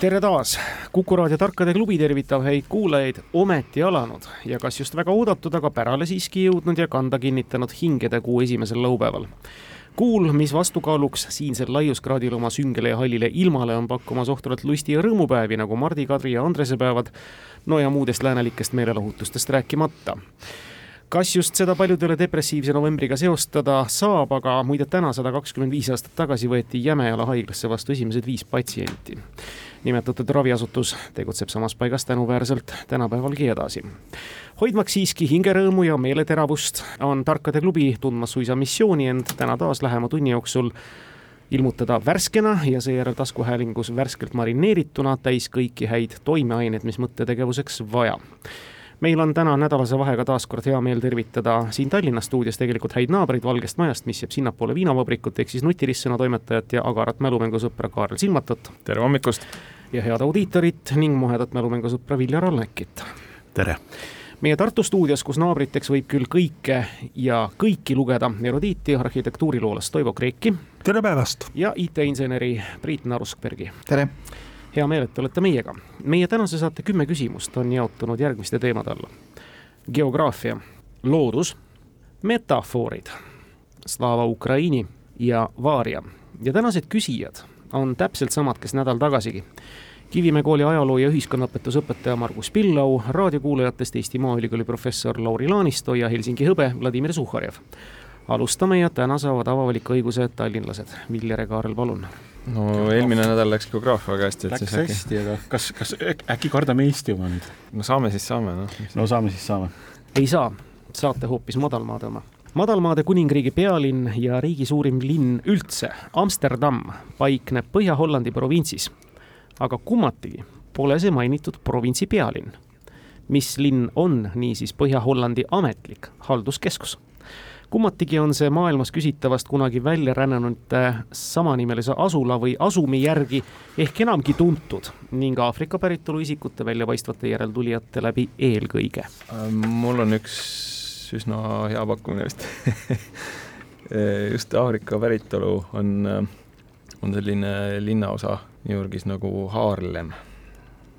tere taas, Kuku raadio Tarkade klubi tervitab häid kuulajaid, ometi alanud ja kas just väga oodatud, aga pärale siiski jõudnud ja kanda kinnitanud hingedekuu esimesel laupäeval. kuul, mis vastukaaluks siinsel laiuskraadil oma süngele ja hallile ilmale on pakkumas ohtralt lusti ja rõõmupäevi nagu Mardi, Kadri ja Andrese päevad, no ja muudest läänelikest meelelahutustest rääkimata. Kas just seda paljudele depressiivse novembriga seostada saab, aga muide täna, sada kakskümmend viis aastat tagasi võeti Jämejala haiglasse vastu esimesed viis patsienti nimetatud raviasutus tegutseb samas paigas tänuväärselt tänapäevalgi edasi. hoidmaks siiski hingerõõmu ja meeleteravust, on Tarkade klubi tundmas suisa missiooni end täna taas lähema tunni jooksul ilmutada värskena ja seejärel taskuhäälingus värskelt marineerituna täis kõiki häid toimeaineid, mis mõttetegevuseks vaja meil on täna nädalase vahega taas kord hea meel tervitada siin Tallinna stuudios tegelikult häid naabreid Valgest Majast, mis jääb sinnapoole viinavabrikut, ehk siis Nutirissõna toimetajat ja agarat mälumängusõpra Kaarel Silmatut. tere hommikust! ja head audiitorit ning muhedat mälumängusõpra Viljar Allekit. tere! meie Tartu stuudios, kus naabriteks võib küll kõike ja kõiki lugeda, erudiiti arhitektuuriloolast Toivo Kreeki. tere päevast! ja IT-inseneri Priit Naruskbergi. tere! Hea meel, et olete meiega. meie tänase saate kümme küsimust on jaotunud järgmiste teemade alla. geograafia, loodus, metafoorid, Slava Ukraini ja Vaaria. ja tänased küsijad on täpselt samad, kes nädal tagasigi. Kivimäe kooli ajaloo ja ühiskonnaõpetusõpetaja Margus Pillau, raadiokuulajatest Eesti Maaülikooli professor Lauri Laanisto ja Helsingi hõbe Vladimir Suhharjev. alustame ja täna saavad avavaliku õiguse tallinlased. Viljar ja Kaarel, palun no eelmine nädal läks geograafia väga hästi. Läks äkki... hästi, aga kas, kas äkki kardame Eesti oma nüüd? no saame siis saame, noh. no saame siis saame. ei saa, saate hoopis madalmaade oma. madalmaade kuningriigi pealinn ja riigi suurim linn üldse, Amsterdam, paikneb Põhja-Hollandi provintsis. aga kummatigi pole see mainitud provintsi pealinn. mis linn on niisiis Põhja-Hollandi ametlik halduskeskus kummatigi on see maailmas küsitavast kunagi välja rännanud samanimelise asula või asumi järgi ehk enamgi tuntud ning Aafrika päritolu isikute väljapaistvate järeltulijate läbi eelkõige. mul on üks üsna hea pakkumine vist just Aafrika päritolu on, on selline linnaosa New Yorgis nagu Haarlem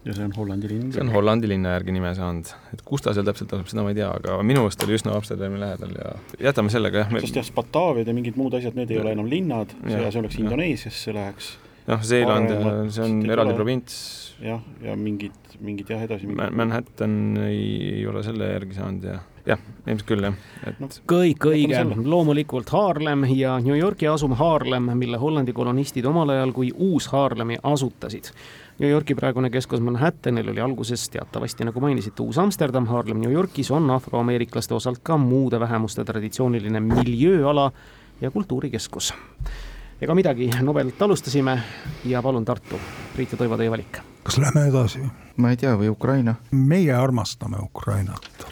ja see on Hollandi linn? see on Hollandi linna järgi nime saanud, et kus ta seal täpselt asub, seda ma ei tea, aga minu meelest oli üsna Amsterdami lähedal ja jätame sellega jah me.... sest jah, Bataviad ja mingid muud asjad, need ei ja. ole enam linnad, see, see oleks Indoneesiasse läheks. noh, Zeeland, see on eraldi provints. jah, ja mingid, mingid jah, edasi mingid... Manhattan ei, ei ole selle järgi saanud ja jah, ilmselt küll jah, et no, kõik õige, loomulikult Haarlem ja New Yorgi asum Haarlem, mille Hollandi kolonistid omal ajal kui uus Haarlemi asutasid New Yorgi praegune keskus Manhattanil oli alguses teatavasti, nagu mainisite, uus Amsterdam, Harlem New Yorgis on afroameeriklaste osalt ka muude vähemuste traditsiooniline miljööala ja kultuurikeskus. ega midagi, Nobelt alustasime ja palun Tartu, Priit ja Toivo, teie valik. kas lähme edasi? ma ei tea, või Ukraina? meie armastame Ukrainat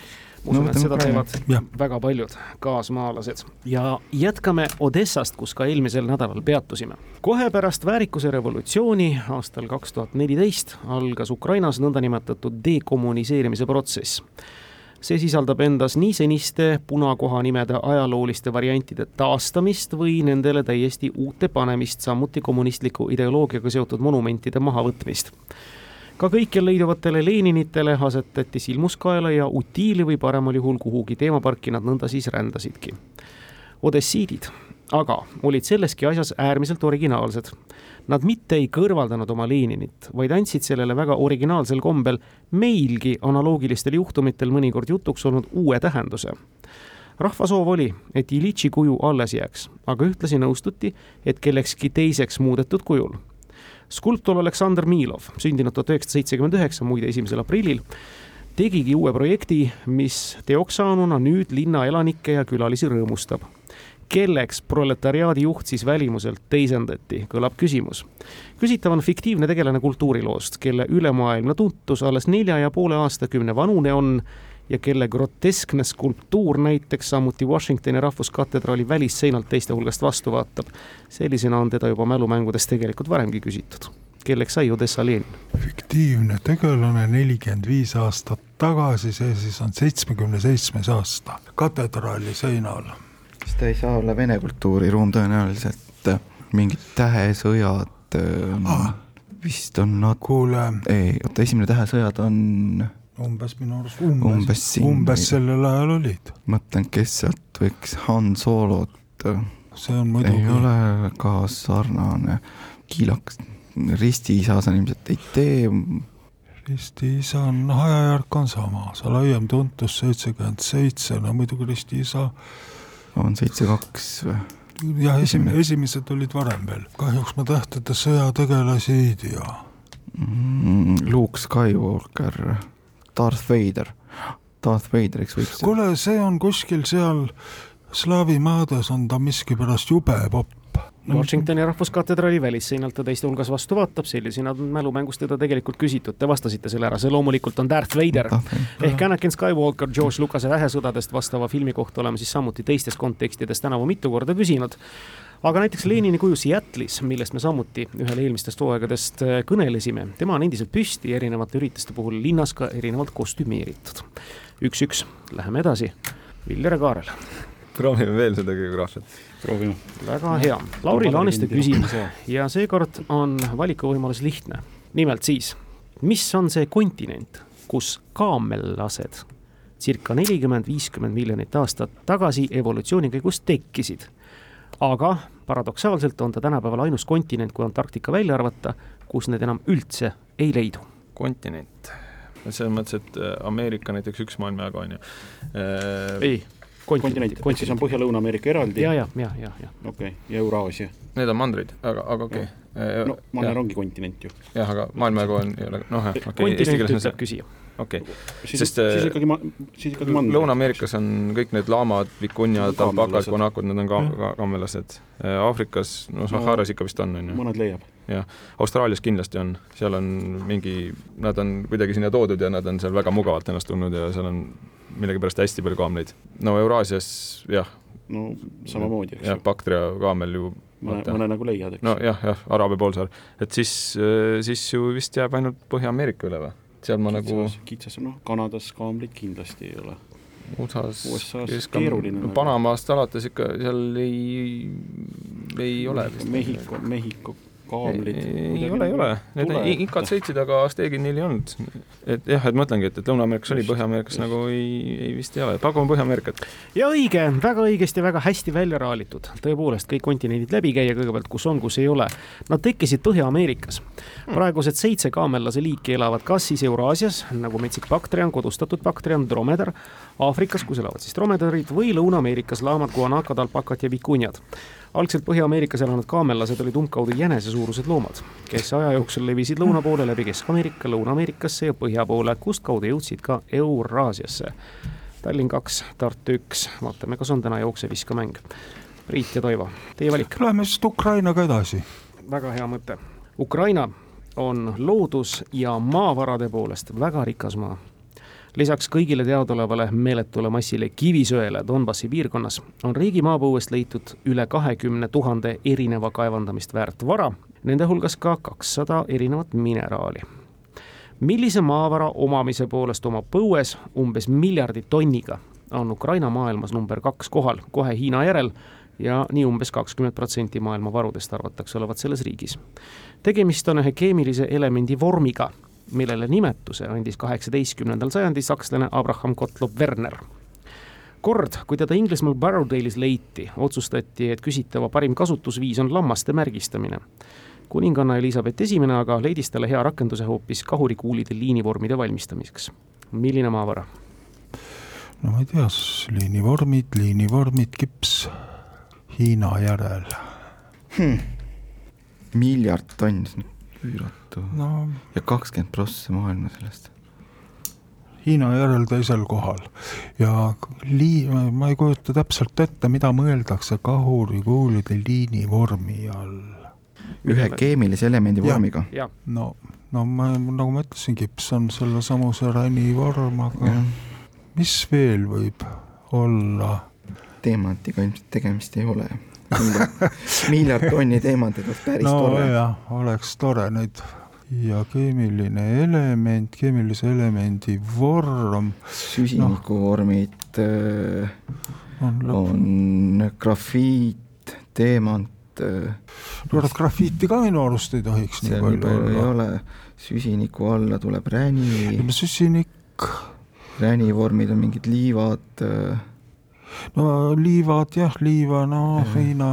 ma usun no,, et seda teevad ja. väga paljud kaasmaalased. ja jätkame Odessast, kus ka eelmisel nädalal peatusime. kohe pärast väärikuse revolutsiooni aastal kaks tuhat neliteist algas Ukrainas nõndanimetatud dekommuniseerimise protsess see sisaldab endas nii seniste punakohanimede ajalooliste variantide taastamist või nendele täiesti uute panemist, samuti kommunistliku ideoloogiaga seotud monumentide mahavõtmist ka kõikjal leiduvatele Leninitele asetati silmuskaela ja utiili või paremal juhul kuhugi teemaparki nad nõnda siis rändasidki. Odessiidid aga olid selleski asjas äärmiselt originaalsed. Nad mitte ei kõrvaldanud oma Leninit, vaid andsid sellele väga originaalsel kombel meilgi analoogilistel juhtumitel mõnikord jutuks olnud uue tähenduse rahva soov oli, et Ilitši kuju alles jääks, aga ühtlasi nõustuti, et kellekski teiseks muudetud kujul skulptor Aleksandr Milov, sündinud tuhat üheksasada seitsekümmend üheksa, muide esimesel aprillil, tegigi uue projekti, mis teoks saanuna nüüd linna elanikke ja külalisi rõõmustab. kelleks proletariaadi juht siis välimuselt teisendati, kõlab küsimus. küsitav on fiktiivne tegelane kultuuriloost, kelle ülemaailmne tuntus alles nelja ja poole aastakümne vanune on ja kelle groteskne skulptuur näiteks samuti Washingtoni rahvuskatedraali välisseinalt teiste hulgast vastu vaatab. sellisena on teda juba mälumängudes tegelikult varemgi küsitud. kelleks sai Odessa Lenin? fiktiivne tegelane nelikümmend viis aastat tagasi, see siis on seitsmekümne seitsmes aasta, katedraali seinal. kas ta ei saa olla vene kultuuriruum tõenäoliselt, mingid tähesõjad ah. vist on nad. kuule. ei, oota, esimene tähesõjad on umbes minu arust umbes, umbes, umbes sellel ajal olid. mõtlen, kes sealt võiks Han Solot. see on muidugi. ei ole ka sarnane, Kiilaks, ristiisa sa ilmselt ei tee. ristiisa on, noh ajajärk on sama, see laiem tuntus seitsekümmend seitse, no muidugi ristiisa. on seitse kaks või? jah, esimene, esimesed olid varem veel, kahjuks ma tähtede sõjategelasi ei tea mm,. Luke Skywalker Darth Vader. Darth Vaderiks võiks. kuule, see on kuskil seal slaavi maades on ta miskipärast jube popp. Washingtoni rahvuskatedraali välisseinalt ta teiste hulgas vastu vaatab, sellisena on mälumängus teda tegelikult küsitud, te vastasite selle ära, see loomulikult on Darth Vader. ehk Anakin Skywalker George Lucase Vähesõdadest vastava filmi kohta oleme siis samuti teistes kontekstides tänavu mitu korda küsinud aga näiteks Lenini kuju Seattle'is, millest me samuti ühel eelmistest hooaegadest äh, kõnelesime, tema on endiselt püsti erinevate ürituste puhul linnas ka erinevalt kostümeeritud. üks-üks, läheme edasi. Viljar ja Kaarel. proovime veel seda geograafiat. proovime. väga hea. Lauri Laaniste küsimus ja seekord on valikuvõimalus lihtne. nimelt siis, mis on see kontinent, kus kaamellased circa nelikümmend, viiskümmend miljonit aastat tagasi evolutsiooni käigus tekkisid aga paradoksaalselt on ta tänapäeval ainus kontinent, kui Antarktika välja arvata, kus need enam üldse ei leidu. kontinent, selles mõttes, et äh, Ameerika näiteks üks maailmajagu on ju äh,. ei, kontinent, kontinent, siis on Põhja-Lõuna-Ameerika eraldi. ja, ja, ja, ja, ja. okei okay., ja Euraasia. Need on mandrid, aga, aga okei okay.. Äh, no manner ongi kontinent ju. jah, aga maailmajagu on, ei ole, noh jah, okei okay,. kontinent ütleb küsija okei okay.. sest siis ikkagi ma-, siis ikkagi mandri. Lõuna-Ameerikas on kõik need laamad, vikunjad, alpakad, konakud, need on ka, ka kammelased. Äh, Aafrikas, no Saharas ikka vist on, on ju. mõned leiab. jah, Austraalias kindlasti on, seal on mingi, nad on kuidagi sinna toodud ja nad on seal väga mugavalt ennast tundnud ja seal on millegipärast hästi palju kaamleid. no Euraasias jah. no samamoodi, eks ju. jah, Baktria kaamel ju mõne, mõne nagu leiad, eks. no jah, jah, Araabia poolsaar, et siis, äh, siis ju vist jääb ainult Põhja-Ameerika üle või? Seal ma kitsas, nagu kitsas, noh, Kanadas kaamleid kindlasti ei ole. USA-s, USA-s keeruline no,. Panamast alates ikka seal ei, ei ole vist. Mehhiko, Mehhiko kaamlid. ei ole, ei ole, need on inkad sõitsid, aga Azteegid neil ei olnud. et jah, et mõtlengi, et, et Lõuna-Ameerikas oli, Põhja-Ameerikas nagu ei, ei vist ei ole, pakume Põhja-Ameerikat. ja õige, väga õigesti, väga hästi välja raalitud, tõepoolest kõik kontinendid läbi käia kõigepealt, kus on, kus ei ole. Nad tekkisid Põhja-Ameerikas. Hmm. praegused seitse kaamellase liiki elavad kas siis Euraasias, nagu metsik bakterian, kodustatud bakterian, dromedar, Aafrikas, kus elavad siis dromedarid või Lõuna-Ameerikas laamad, guanakad, alpakad ja vikunjad algselt Põhja-Ameerikas elanud kaamellased olid umbkaudu jänesesuurused loomad, kes aja jooksul levisid lõuna poole läbi Kesk-Ameerika, Lõuna-Ameerikasse ja põhja poole, kustkaudu jõudsid ka Euraasiasse. Tallinn kaks, Tartu üks, vaatame, kas on täna jookseviskamäng. Priit ja Toivo, teie valik. Läheme siis Ukrainaga edasi. väga hea mõte. Ukraina on loodus- ja maavarade poolest väga rikas maa lisaks kõigile teadaolevale meeletule massile kivisöele Donbassi piirkonnas on riigi maapõuest leitud üle kahekümne tuhande erineva kaevandamist väärt vara, nende hulgas ka kakssada erinevat mineraali. millise maavara omamise poolest oma põues umbes miljardi tonniga on Ukraina maailmas number kaks kohal, kohe Hiina järel ja nii umbes kakskümmend protsenti maailma varudest arvatakse olevat selles riigis. tegemist on ühe keemilise elemendi vormiga millele nimetuse andis kaheksateistkümnendal sajandil sakslane Abraham Gottlob Werner kord, kui teda Inglismaal Barrowdale'is leiti, otsustati, et küsitava parim kasutusviis on lammaste märgistamine. kuninganna Elizabeth Esimene aga leidis talle hea rakenduse hoopis kahurikuulide liinivormide valmistamiseks. milline maavara? no ma ei tea, liinivormid, liinivormid, kips Hiina järel hmm.. miljard tonni üüratu no. ja kakskümmend prossa maailma sellest. Hiina järel teisel kohal ja lii-, ma ei kujuta täpselt ette, mida mõeldakse kahurikuulide liinivormi all. ühe keemilise elemendi Ja. vormiga. no, no ma, nagu ma ütlesin, kips on sellesamuse ränivorm, aga jah, mis veel võib olla? teemantiga ilmselt tegemist ei ole. Miljard tonni teemantid oleks päris no tore. jah, oleks tore nüüd ja keemiline element, keemilise elemendi vorm süsinikuvormid äh, on on grafiit, teemant, äh, kurat, grafiiti ka minu arust ei tohiks nii palju palju ei olla. ole. süsiniku alla tuleb räni, no süsinik, ränivormid on mingid liivad, no liivad jah, liiva, no heina,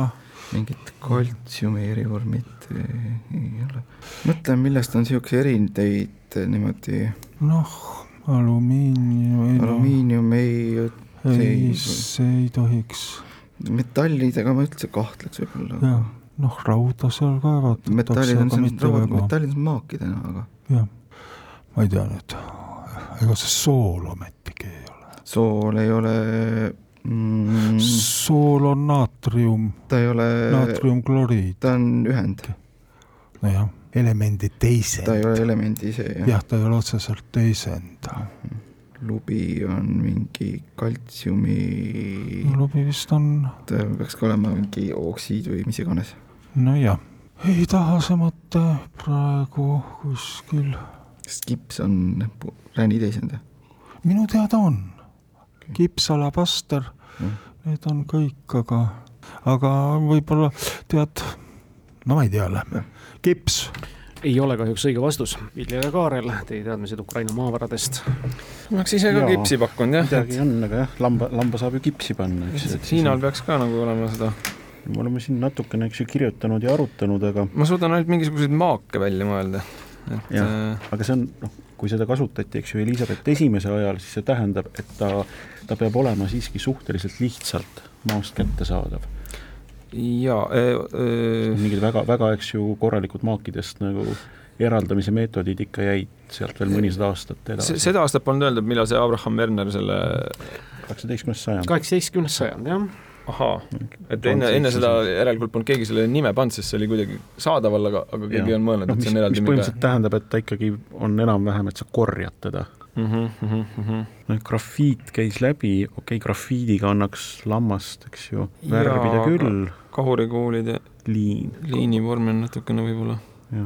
mingid kaltsiumi erivormid äh, ei ole. mõtlen, millest on niisuguse erindeid äh, niimoodi, noh, alumiinium, noh, alumiinium ei, ei, see ei tohiks, metallidega ma üldse kahtleks võib-olla. noh, rauda seal kaevatakse, metallid on siin, metallid on maakidena, aga jah, ma ei tea nüüd, ega see sool ometigi ei ole. Sool ei ole mm, sool on naatrium, ta ei ole, naatriumkloriid, ta on ühend, nojah, elemendi ta ei teisend. ole elemendi ise jah jah, ta ei ole otseselt teisend. lubi on mingi kaltsiumi, lubi vist on, ta peaks ka olema mingi oksiid või mis iganes. nojah, ei taha see mõte praegu kuskil, sest kips on ränniteisend. minu teada on. kipsalapaster Mm. Need on kõik, aga, aga võib-olla tead, no ma ei tea, lähme, kips ei ole kahjuks õige vastus. Viljar ja Kaarel, teie teadmised Ukraina maavaradest. ma oleks ise ka Jaa. kipsi pakkunud jah, midagi on, aga jah, lamba, lamba saab ju kipsi panna, eks. Hiinal peaks ka nagu olema seda, me oleme siin natukene, eks ju, kirjutanud ja arutanud, aga, ma suudan ainult mingisuguseid maake välja mõelda, et Jah. äh, aga see on, noh, kui seda kasutati, eks ju, Elizabeth Esimese ajal, siis see tähendab, et ta, ta peab olema siiski suhteliselt lihtsalt maast kättesaadav. jaa äh,, mingid väga, väga, eks ju, korralikud maakidest nagu eraldamise meetodid ikka jäid sealt veel mõnisada aastat edasi. seda aastat polnud öeldud, millal see Abraham Werner selle kaheksateistkümnes sajand. kaheksateistkümnes sajand, jah. ahaa, et enne, enne seda järelikult polnud keegi sellele nime pannud, sest see oli kuidagi saadaval, aga, aga keegi ei olnud mõelnud, noh, et mis, see on mis eraldi põhimõtteliselt tähendab, et ta ikkagi on enam-vähem, et sa korjad teda. mm. -hmm, mm -hmm. grafiit käis läbi, okei okay,, grafiidiga annaks lammast, eks ju, värvida küll, kahurikuulid ja liin. liinivorm on natukene võib-olla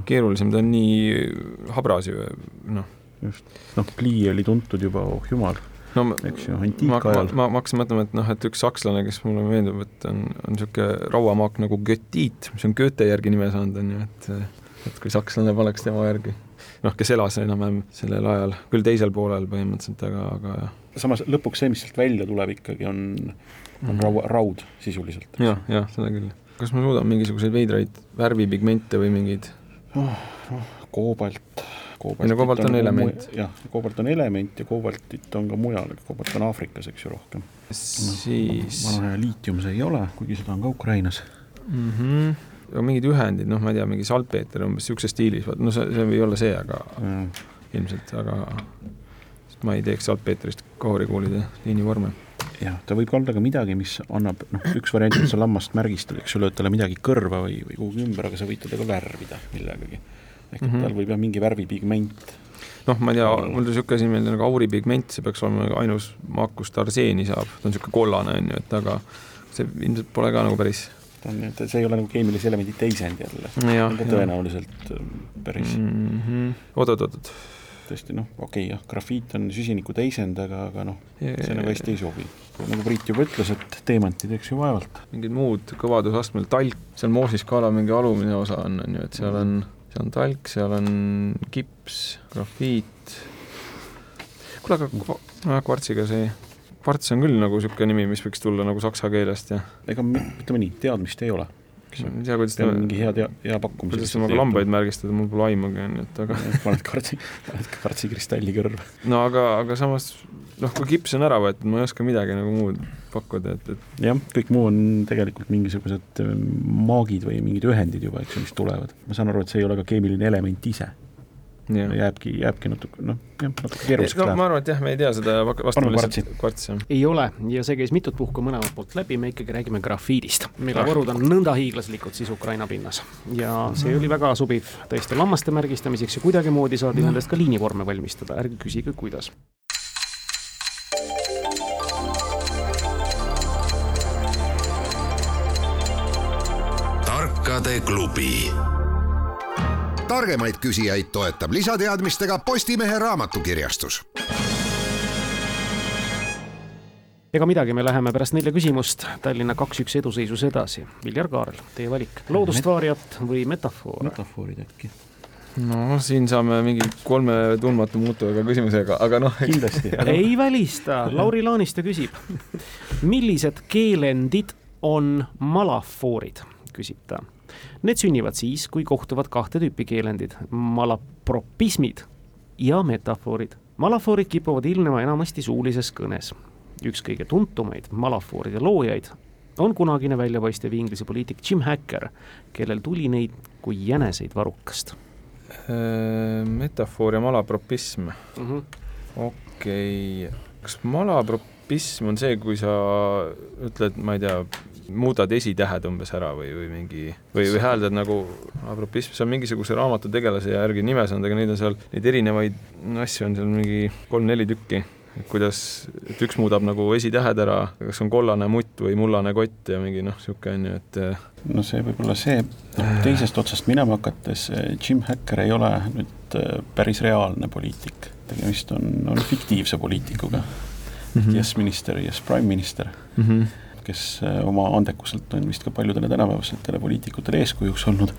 keerulisem, ta on nii habras ju, noh. just, noh, plii oli tuntud juba, oh jumal, no eks ju, antiikajal. ma, ma hakkasin mõtlema, et noh, et üks sakslane, kes mulle meeldib, et on, on niisugune rauamaak nagu Götiit, mis on Goethe järgi nime saanud, on ju, et et kui sakslane paneks tema järgi, noh, kes elas enam-vähem sellel ajal, küll teisel poolel põhimõtteliselt, aga, aga jah. samas lõpuks see, mis sealt välja tuleb ikkagi on, on raua, raud sisuliselt. jah, jah, seda küll. kas ma suudan mingisuguseid veidraid värvipigmente või mingeid koobalt, koobalt. Ei no koobalt on element. jah, koobalt on element ja koobaltit on ka mujal, koobalt on Aafrikas, eks ju, rohkem. siis vana aja liitium see ei ole, kuigi seda on ka Ukrainas. mm. -hmm. Mingid ühendid, noh, ma ei tea, mingi salpeeter umbes niisuguses stiilis, no see, see ei ole see, aga ilmselt, aga ma ei teeks salpeetrist kahurikuulide liinivorme. jah, ta võib olla ka midagi, mis annab, noh, üks variant on sa lammast märgistad, eks ju, lööd talle midagi kõrva või, või kuhugi ümber, aga sa võid teda ka värvida millegagi. ehk et Mhm. tal võib jah mingi värvipigment. noh, ma ei tea, mul tuli niisugune asi meelde nagu auripigment, see peaks olema ainus maak, kust arseeni saab, ta on niisugune kollane, on ju, et aga see ilmselt pole ka nagu päris ta on, see ei ole nagu keemilise elemendi teisend jälle. tõenäoliselt äh, päris mm -hmm. oot-oot-oot, tõesti noh, okei okay, jah, grafiit on süsiniku teisend, aga, aga noh, see nagu hästi ei sobi. nagu Priit juba ütles, et teemantid, eks ju, vaevalt. mingid muud kõvadusastmel, talk, seal moosiskaala mingi alumine osa on, on ju, et seal on, seal on talk, seal on kips, grafiit, kuule, aga kvartsiga see, kvarts on küll nagu niisugune nimi, mis võiks tulla nagu saksa keelest ja ega ütleme nii, teadmist ei ole. ma ei tea, kuidas ta mingi hea hea pakkumus. kuidas temaga lambaid märgistada, mul pole aimugi, on ju, et aga paned kvartsi, paned kvartsikristalli kõrva. no aga, aga samas noh, kui kips on ära võetud, ma ei oska midagi nagu muud pakkuda, et, et jah, kõik muu on tegelikult mingisugused ähm, maagid või mingid ühendid juba, eks ju, mis tulevad. ma saan aru, et see ei ole ka keemiline element ise. Jääbki, jääbki natuke noh, jah, natuke no keeruliseks ma läheb. arvan, et jah, me ei tea seda, vastame Paneme lihtsalt kvartsi, ei ole ja see käis mitut puhku mõlemalt poolt läbi, me ikkagi räägime grafiidist, mille vorud on nõnda hiiglaslikud siis Ukraina pinnas. ja see oli väga sobiv tõesti lammaste märgistamiseks ja kuidagimoodi saadi nendest ka liinivorme valmistada, ärge küsige, kuidas. tarkade klubi. Targemaid küsijaid toetab lisateadmistega Postimehe raamatukirjastus ega midagi, me läheme pärast nelja küsimust Tallinna kaks-üks eduseisus edasi. Viljar Kaarel, teie valik, loodustvaariat või metafoor? metafoorid äkki. no siin saame mingi kolme tundmatu muutujaga küsimusega, aga noh, kindlasti. ei välista, Lauri Laaniste küsib. millised keelendid on malafoorid, küsib ta. Need sünnivad siis, kui kohtuvad kahte tüüpi keelendid, malapropismid ja metafoorid. malafoorid kipuvad ilmnema enamasti suulises kõnes. üks kõige tuntumaid malafooride loojaid on kunagine väljapaistev Inglise poliitik Jim Hacker, kellel tuli neid kui jäneseid varrukast metafoor ja malapropism, mm. -hmm. okei okay., kas malapropism on see, kui sa ütled, ma ei tea, muudad esitähed umbes ära või, või mingi või, või hääldad nagu malapropism, see on mingisuguse raamatu tegelase järgi nime saanud, aga neid on seal, neid erinevaid asju on seal mingi kolm-neli tükki. Et kuidas, et üks muudab nagu esitähed ära, kas on kollane mutt või mullane kott ja mingi noh, niisugune on ju, et äh, no see võib olla see, teisest otsast minema hakates, Jim Hacker ei ole nüüd äh, päris reaalne poliitik, tegemist on, on fiktiivse poliitikuga mm, -hmm. yes minister, yes prime minister, mm -hmm. kes äh, oma andekuselt on vist ka paljudele tänapäevastele poliitikutele eeskujuks olnud.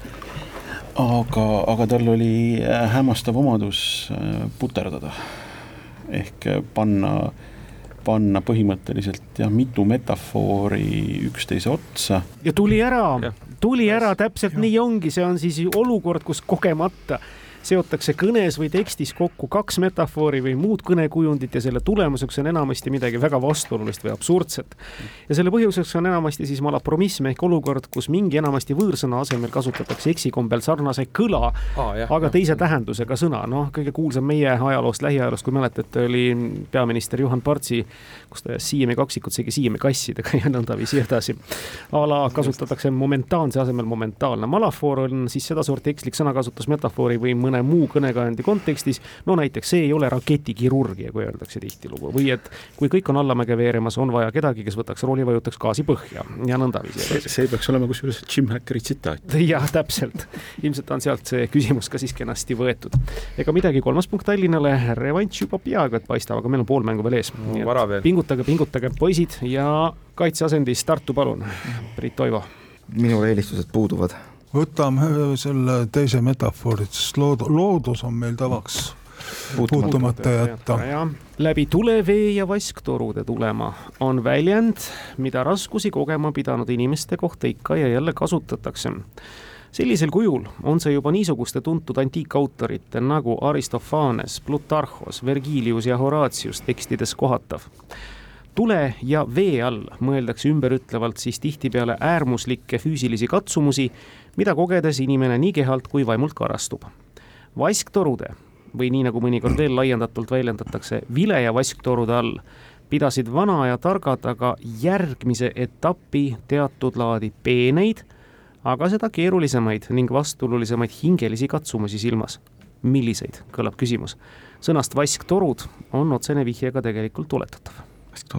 aga, aga tal oli äh, hämmastav omadus äh, puterdada ehk panna, panna põhimõtteliselt jah, mitu metafoori üksteise otsa ja tuli ära tuli ära, täpselt nii ongi, see on siis olukord, kus kogemata seotakse kõnes või tekstis kokku kaks metafoori või muud kõnekujundit ja selle tulemuseks on enamasti midagi väga vastuolulist või absurdset. ja selle põhjuseks on enamasti siis malapromism ehk olukord, kus mingi enamasti võõrsõna asemel kasutatakse eksikombel sarnase kõla, ah, aga jah. teise tähendusega sõna, noh, kõige kuulsam meie ajaloost, lähiajaloost, kui mäletate, oli peaminister Juhan Partsi, kus ta Siiemi kaksikut segi Siiemi kassidega ja nõndaviisi edasi. a la kasutatakse momentaanse asemel momentaalne. malafoor on siis sedasorti ekslik sõnakasutus metafoori või mõne muu kõnekajandi kontekstis. no näiteks see ei ole raketikirurgia, kui öeldakse tihtilugu või et kui kõik on allamäge veeremas, on vaja kedagi, kes võtaks rooli, vajutaks gaasi põhja ja nõndaviisi see peaks olema kusjuures Jim Hackeri tsitaat. jah, täpselt. ilmselt on sealt see küsimus ka siis kenasti võetud. ega midagi, kolmas punkt Tallinnale, revanš juba peaaegu et paistab, aga meil on pool mängu veel ees No, vara veel. pingutage, pingutage, poisid ja kaitseasendis Tartu, palun. Priit Toivo. minul eelistused puuduvad. Võtame äh, selle teise metafoori, sest lood-, loodus on meil tavaks puutumata. jätta. läbi tule, vee ja vasktorude tulema on väljend, mida raskusi kogema pidanud inimeste kohta ikka ja jälle kasutatakse sellisel kujul on see juba niisuguste tuntud antiikautorite nagu Aristophanes, Plutarhos, Vergilius ja Horatius tekstides kohatav tule ja vee all mõeldakse ümberütlevalt siis tihtipeale äärmuslikke füüsilisi katsumusi, mida kogedes inimene nii kehalt kui vaimult karastub. vasktorude või nii nagu mõnikord veel laiendatult väljendatakse, vile ja vasktorude all pidasid vana ja targad aga järgmise etapi teatud laadi peeneid, aga seda keerulisemaid ning vastuolulisemaid hingelisi katsumusi silmas. milliseid, kõlab küsimus. sõnast vasktorud on otsene vihje ka tegelikult tuletatav.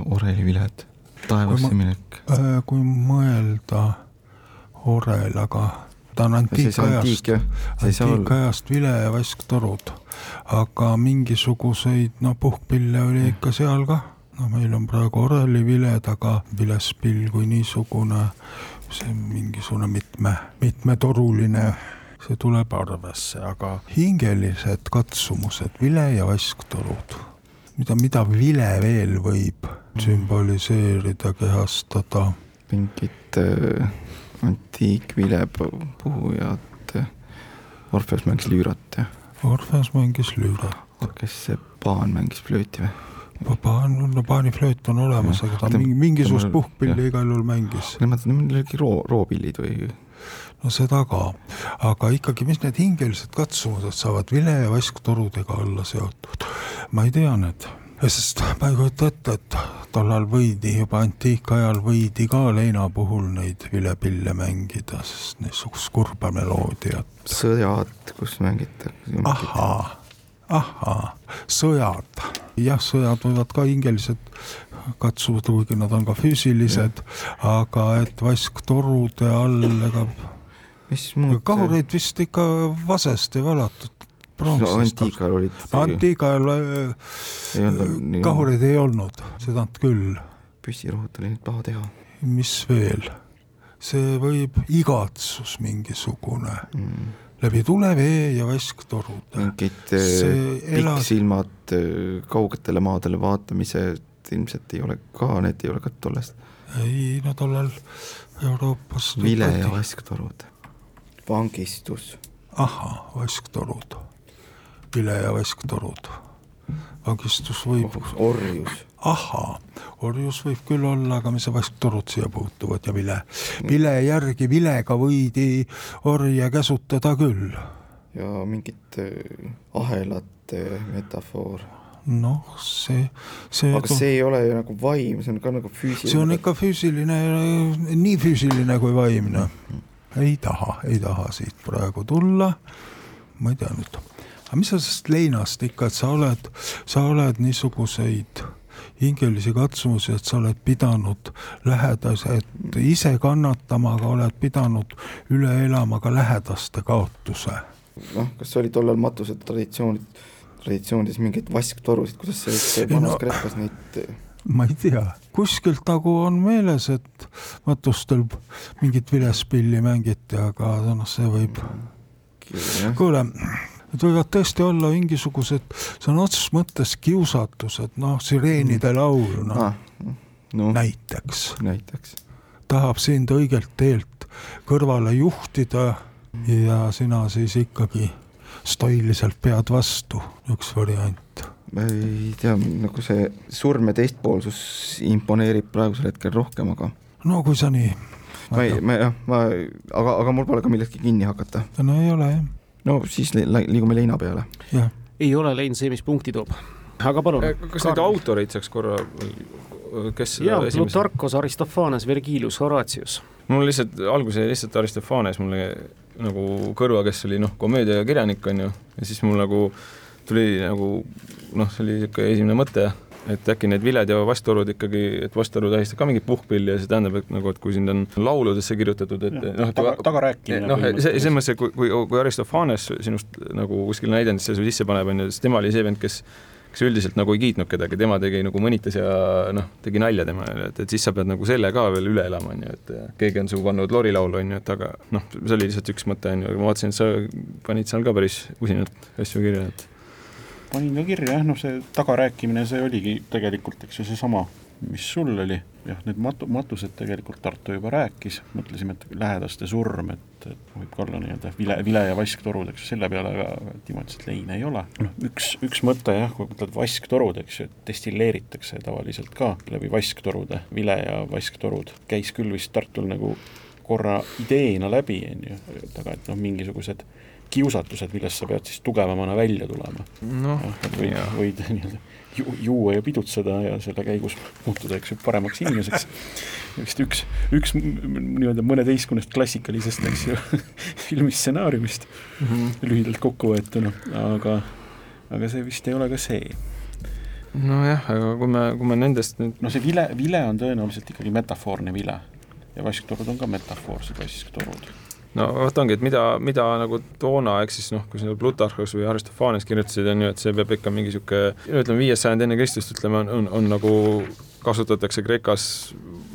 orelivilet, taevasse Kui ma- minek. Äh, kui mõelda orel, aga ta on antiikajast, antiikajast vile ja vasktorud, aga mingisuguseid noh, puhkpille oli ikka seal ka. no meil on praegu oreliviled, aga vilespill kui niisugune, see on mingisugune mitme, mitmetoruline, see tuleb arvesse, aga hingelised katsumused, vile ja vasktorud, mida, mida vile veel võib sümboliseerida, kehastada mingit äh, antiikvilepuhujat, Orfeus mängis lüürat ja Orfeus mängis lüürat. kes see paan mängis flööti või? paan, no paaniflööt on olemas, aga ta mingi, mingisugust puhkpilli igal juhul mängis. Nemad, neil olid roo, roopillid või? No seda ka, aga ikkagi, mis need hingelised katsumused saavad vile ja vasktorudega olla seotud, ma ei tea need. Sest ma ei kujuta ette, et tollal võidi juba antiikajal võidi ka leina puhul neid vilepille mängida, sest niisugust kurba meloodiat. sõjad, kus mängitakse. ahhaa, ahhaa, sõjad, jah, sõjad võivad ka hingelised katsuda, kuigi nad on ka füüsilised, aga et vasktorude all, ega mis muud kahureid vist ikka vasest ei valatud no antiikajal olid. antiikajal äh, kahureid ei olnud, seda küll. püssirohut oli nüüd paha teha. mis veel? see võib igatsus mingisugune mm. läbi tulevee ja vasktorud. mingid äh, pikksilmad äh, kaugetele maadele vaatamised ilmselt ei ole ka, need ei ole ka tollest. ei, no tollal Euroopas. vile ja vasktorud. Vangistus. ahhaa, vasktorud vile ja vesktorud. vangistus võib. orjus. ahhaa, orjus võib küll olla, aga mis vesktorud siia puutuvad ja vile. vile järgi, vilega võidi orje käsutada küll. ja mingit äh, ahelate metafoor noh, see, see aga see ei ole ju nagu vaim, see on ka nagu füüsiline. see on ikka füüsiline, nii füüsiline kui vaimne. Ei taha, ei taha siit praegu tulla. ma ei tea nüüd aga mis sa sellest leinast ikka, et sa oled, sa oled niisuguseid hingelisi katsumusi, et sa oled pidanud lähedased ise kannatama, aga oled pidanud üle elama ka lähedaste kaotuse. noh, kas oli tollal matused traditsioonid, traditsioonides mingeid vasktorusid, kuidas see, see vanas no, Kreekas neid ma ei tea, kuskilt nagu on meeles, et matustel mingit vilespilli mängiti, aga noh, see võib kuule, Need võivad tõesti olla mingisugused sõna otseses mõttes kiusatused, noh, sireenide mm. laul, noh ah, no, näiteks. näiteks. tahab sind õigelt teelt kõrvale juhtida ja sina siis ikkagi stoiliselt pead vastu, üks variant. Ma ei tea, nagu see surm ja teistpoolsus imponeerib praegusel hetkel rohkem, aga. no kui sa nii. ma ei, ma jah, ma, aga, aga mul pole ka millestki kinni hakata. no ei ole jah no siis liigume leina peale. ei ole lein see, mis punkti toob. aga palun. Kas neid autoreid saaks korra, kes jaa, Plutarkos, Aristofanes, Vergilius, Horatius. mul lihtsalt, alguses lihtsalt Aristofanes mulle nagu kõrva, kes oli noh, komöödiakirjanik on ju, ja siis mul nagu tuli nagu noh, see oli niisugune esimene mõte et äkki need viled ja vasturud ikkagi, et vastoru tähistab ka mingit puhkpilli ja see tähendab, et nagu, et kui sind on lauludesse kirjutatud, et noh, taga, tagarääkimine. noh, see, selles mõttes, et kui, kui, kui Aristofanes sinust nagu kuskil näidendisse sisse paneb, on ju, siis tema oli see vend, kes kes üldiselt nagu ei kiitnud kedagi, tema tegi nagu mõnitas ja noh, tegi nalja temale, et, et siis sa pead nagu selle ka veel üle elama, on ju, et keegi on su pannud lorilaulu, on ju, et aga noh, see oli lihtsalt üks mõte, on ju, aga ma vaatasin, et sa panid seal ka päris usinalt asju kirja, et panin ka kirja jah, noh see tagarääkimine, see oligi tegelikult, eks ju, seesama, mis sul oli, jah, need matu-, matused tegelikult Tartu juba rääkis, mõtlesime, et lähedaste surm, et, et võib ka olla nii-öelda vile, vile ja vasktorud, eks ju, selle peale aga et leine ei ole. noh, üks, üks mõte jah, kui mõtled vasktorud, eks ju, et destilleeritakse tavaliselt ka läbi vasktorude, vile ja vasktorud, käis küll vist Tartul nagu korra ideena läbi, on ju, aga et noh, mingisugused kiusatused, millest sa pead siis tugevamana välja tulema no,. võid, võid nii-öelda ju, juua ja pidutseda ja selle käigus muutuda, eks ju, paremaks inimeseks. vist üks, üks nii-öelda mõneteistkümnest klassikalisest, eks ju, filmistsenaariumist mm -hmm. lühidalt kokkuvõetuna, aga, aga see vist ei ole ka see nojah, aga kui me, kui me nendest nüüd no see vile, vile on tõenäoliselt ikkagi metafoorne vile ja vasktorud on ka metafoorsed vasktorud no vot ongi, et mida, mida nagu toona, ehk siis noh, kui sa Plutarhos või Aristofanes kirjutasid, on ju, et see peab ikka mingi niisugune, ütleme viies sajand enne Kristust, ütleme, on, on, on nagu kasutatakse Kreekas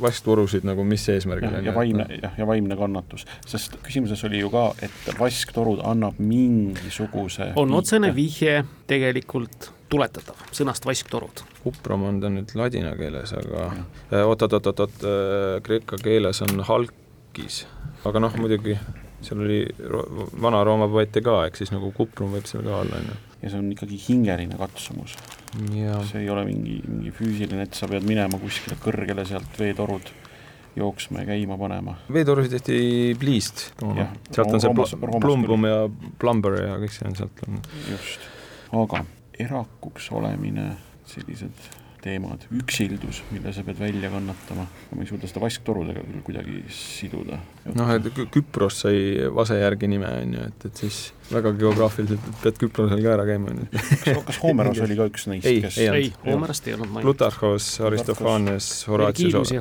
vaskturusid nagu mis eesmärgil. ja, ja vaimne, jah, ja vaimne kannatus, sest küsimuses oli ju ka, et vasktorud annab mingisuguse on otsene vihje tegelikult tuletatav, sõnast vasktorud. kupram on ta nüüd ladina keeles, aga oot-oot-oot-oot, kreeka keeles on halkis aga noh, muidugi seal oli Vana-Rooma poete ka, ehk siis nagu kuprum võib seal ka olla, on ju. ja see on ikkagi hingeline katsumus. see ei ole mingi, mingi füüsiline, et sa pead minema kuskile kõrgele sealt veetorud jooksma ja käima panema. veetorusid tehti pliist toona sealt on see Roomas- Roomas plumbum ja plumber ja kõik see on sealt tulnud. just, aga erakuks olemine, sellised teemad, üksildus, mille sa pead välja kannatama, ma ei suuda seda vasktorudega küll kuidagi siduda. noh, et Kü- Küpros sai Vase järgi nime, on ju, et, et siis väga geograafiliselt pead Küprosel ka ära käima, on ju. kas, kas Homeros oli ka üks neist, Ei, kes ei ei, Homerast ei olnud mainitud. Plutarhos, Aristofanes, Horatius,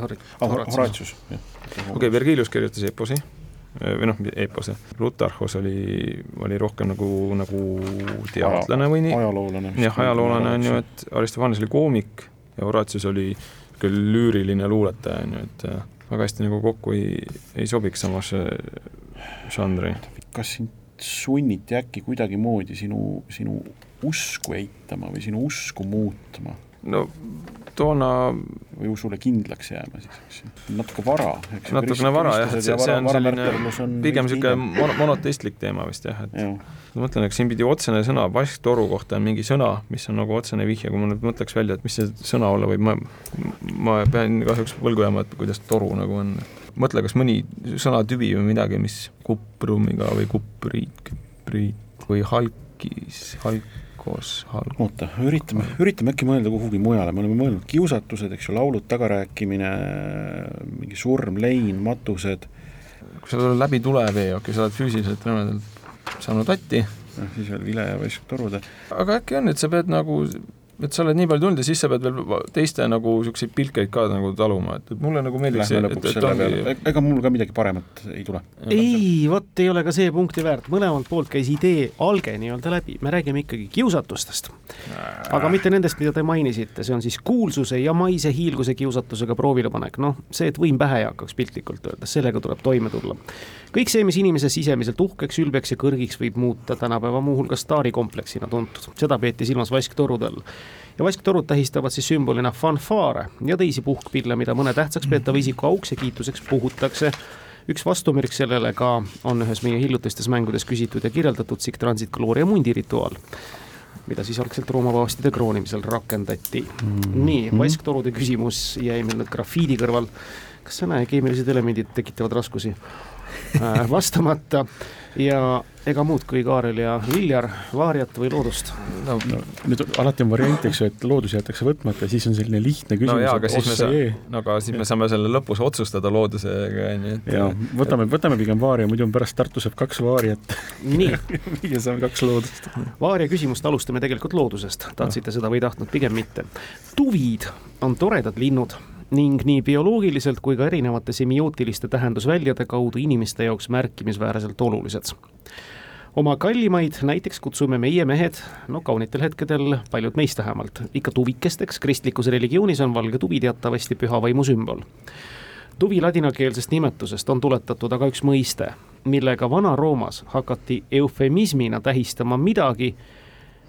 Horatius. Jah. okei okay,, Virgilius kirjutas eposi või noh, eepose, Plutarhos oli, oli rohkem nagu, nagu teadlane või nii, ajaloolane. jah, ajaloolane on ju, et Aristofanes oli koomik ja Horatius oli küll lüüriline luuletaja, on ju, et äh, väga hästi nagu kokku ei, ei sobiks samasse žanri. kas sind sunniti äkki kuidagimoodi sinu, sinu usku eitama või sinu usku muutma no toona usule kindlaks jääma siis, eks ju, natuke vara, natukene vara jah, et see, see on selline pigem niisugune mon-, monoteistlik teema vist jah, et jah, ma mõtlen, et siin pidi otsene sõna vasktoru kohta on mingi sõna, mis on nagu otsene vihje, kui ma nüüd mõtleks välja, et mis see sõna olla võib, ma ma pean kahjuks võlgu jääma, et kuidas toru nagu on. mõtle, kas mõni sõnatüvi või midagi, mis kuprumiga või kupriit, küpriit või halkis, halkos, halk-, oota, üritame, üritame äkki mõelda kuhugi mujale, me oleme mõelnud kiusatused, eks ju, laulud, tagarääkimine, mingi surm, lein, matused, kui sul läbi tuleb veeok ja sa oled füüsiliselt rämedalt saanud tatti, noh siis veel vile ja vesktorude, aga äkki on, et sa pead nagu, et sa oled nii palju tulnud ja siis sa pead veel teiste nagu niisuguseid pilkeid ka nagu taluma, et, et mulle nagu meeldiks see, et, et selle ongi peale, ega mul ka midagi paremat ei tule. ei, vot ei ole ka see punkti väärt, mõlemalt poolt käis idee alge nii-öelda läbi, me räägime ikkagi kiusatustest. aga mitte nendest, mida te mainisite, see on siis kuulsuse ja maise hiilguse kiusatusega proovilepanek, noh, see, et võim pähe ei hakkaks piltlikult öeldes, sellega tuleb toime tulla. kõik see, mis inimese sisemiselt uhkeks, ülbeks ja kõrgiks võib muuta tänapäeva muuhulgas staarikompleksina tuntud, seda peeti silmas vasktorude all ja vasktorud tähistavad siis sümbolina fanfaare ja teisi puhkpille, mida mõne tähtsaks peetava isiku auks ja kiituseks puhutakse üks vastumärk sellele ka on ühes meie hiljutistes mängudes küsitud ja kirjeldatud Sic Transit Gloria mundi rituaal, mida siis algselt Rooma paavstide kroonimisel rakendati mm. -hmm. nii, vasktorude küsimus jäi meil nüüd grafiidi kõrval. kas sa näe, keemilised elemendid tekitavad raskusi vastamata. Ja ega muud kui Kaarel ja Viljar, Vaariat või loodust. no, no nüüd alati on variant, eks ju, et loodus jäetakse võtmata, siis on selline lihtne no küsimus jaa, aga siis me saame no aga siis me saame selle lõpus otsustada loodusega, on ju, et ja võtame, võtame pigem vaaria, muidu on pärast Tartus jääb kaks vaariat. Nii, ja saame kaks loodust. Vaaria küsimust alustame tegelikult loodusest, tahtsite seda või ei tahtnud, pigem mitte. tuvid on toredad linnud ning nii bioloogiliselt kui ka erinevate semiootiliste tähendusväljade kaudu inimeste jaoks märkimisväärselt olulised. oma kallimaid näiteks kutsume meie mehed, no kaunitel hetkedel, paljud meist vähemalt, ikka tuvikesteks, kristlikus religioonis on valge tuvi teatavasti püha vaimu sümbol. Tuvi ladinakeelsest nimetusest on tuletatud aga üks mõiste, millega Vana-Roomas hakati eufemismina tähistama midagi,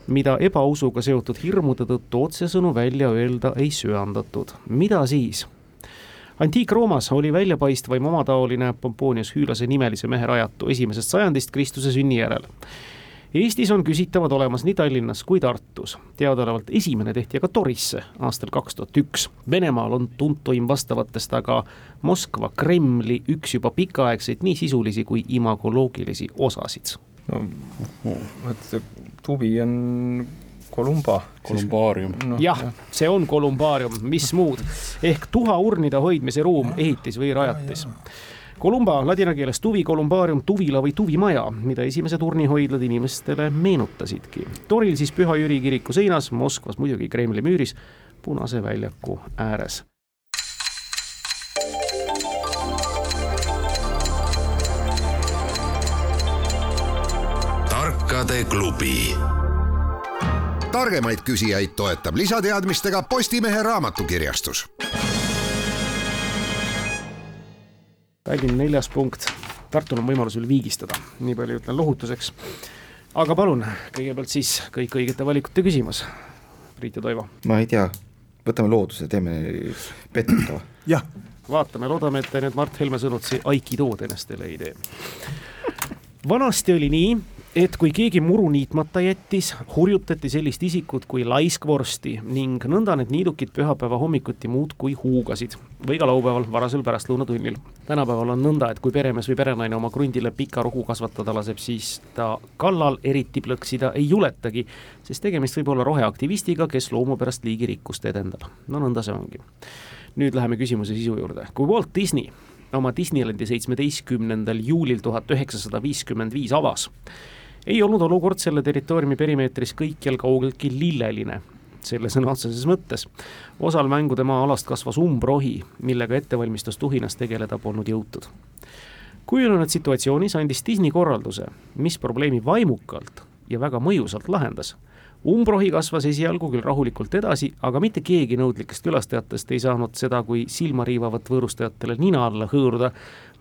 mida ebausuga seotud hirmude tõttu otsesõnu välja öelda ei söandatud. mida siis? antiik-Roomas oli väljapaistvaim omataoline Pomponius Hüülase nimelise mehe rajatu esimesest sajandist Kristuse sünni järel Eestis on küsitavad olemas nii Tallinnas kui Tartus. teadaolevalt esimene tehti aga Torisse aastal kaks tuhat üks. Venemaal on tuntuim vastavatest aga Moskva Kremli üks juba pikaaegseid nii sisulisi kui imagoloogilisi osasid. no et tuvi on kolumba. kolumbaarium. no, jah, see on kolumbaarium, mis muud, ehk tuhaurnide hoidmise ruum, ehitis või rajatis. Kolumba ladina keeles tuvi, kolumbaarium, tuvila või tuvimaja, mida esimesed urnihoidlad inimestele meenutasidki. Toril siis Püha Jüri kiriku seinas, Moskvas muidugi Kremli müüris, Punase väljaku ääres. Tarkade klubi. targemaid küsijaid toetab lisateadmistega Postimehe raamatukirjastus Tallinn neljas punkt, Tartul on võimalus veel viigistada, nii palju ütlen lohutuseks. aga palun, kõigepealt siis kõik õigete valikute küsimus. Priit ja Toivo, ma ei tea, võtame looduse, teeme petitava. jah, vaatame, loodame, et nüüd Mart Helme sõnutsi aikidood ennast teile ei tee. vanasti oli nii, et kui keegi muru niitmata jättis, hurjutati sellist isikut kui laiskvorsti ning nõnda need niidukid pühapäeva hommikuti muudkui huugasid või ka laupäeval varasel pärastlõunatunnil. tänapäeval on nõnda, et kui peremees või perenaine oma krundile pika rohu kasvatada laseb, siis ta kallal eriti plõksida ei juletagi, sest tegemist võib olla roheaktivistiga, kes loomu pärast liigirikkust edendab. no nõnda see ongi. nüüd läheme küsimuse sisu juurde, kui Walt Disney oma Disneylandi seitsmeteistkümnendal juulil tuhat üheksasada viiskümmend viis avas, ei olnud olukord selle territooriumi perimeetris kõikjal kaugeltki lilleline, selle sõna otseses mõttes. osal mängude maa-alast kasvas umbrohi, millega ettevalmistustuhinas tegeleda polnud jõutud. kujunenud situatsioonis andis Disney korralduse, mis probleemi vaimukalt ja väga mõjusalt lahendas umbrohi kasvas esialgu küll rahulikult edasi, aga mitte keegi nõudlikest külastajatest ei saanud seda kui silmariivavat võõrustajatele nina alla hõõruda,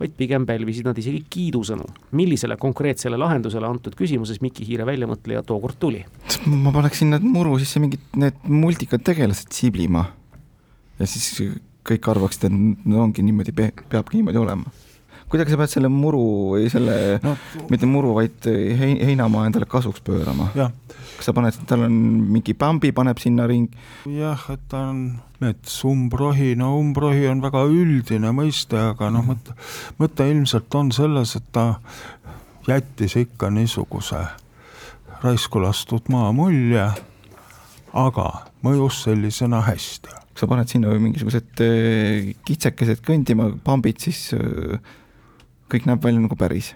vaid pigem pälvisid nad isegi kiidusõnu. millisele konkreetsele lahendusele antud küsimuses Miki Hiire väljamõtleja tookord tuli? ma paneksin need muru sisse mingid need multikad tegelased siblima ja siis kõik arvaksid, et no ongi niimoodi, peabki niimoodi olema kuidagi sa pead selle muru või selle no,, mitte muru, vaid hein, heinamaa endale kasuks pöörama. kas sa paned, tal on mingi Bambi paneb sinna ring? jah, et ta on mets, umbrohi, no umbrohi on väga üldine mõiste, aga noh, mõte, mõte ilmselt on selles, et ta jättis ikka niisuguse raisku lastud maa mulje, aga mõjus sellisena hästi sa paned sinna mingisugused äh, kitsekesed kõndima, pambid, siis kõik näeb välja nagu päris.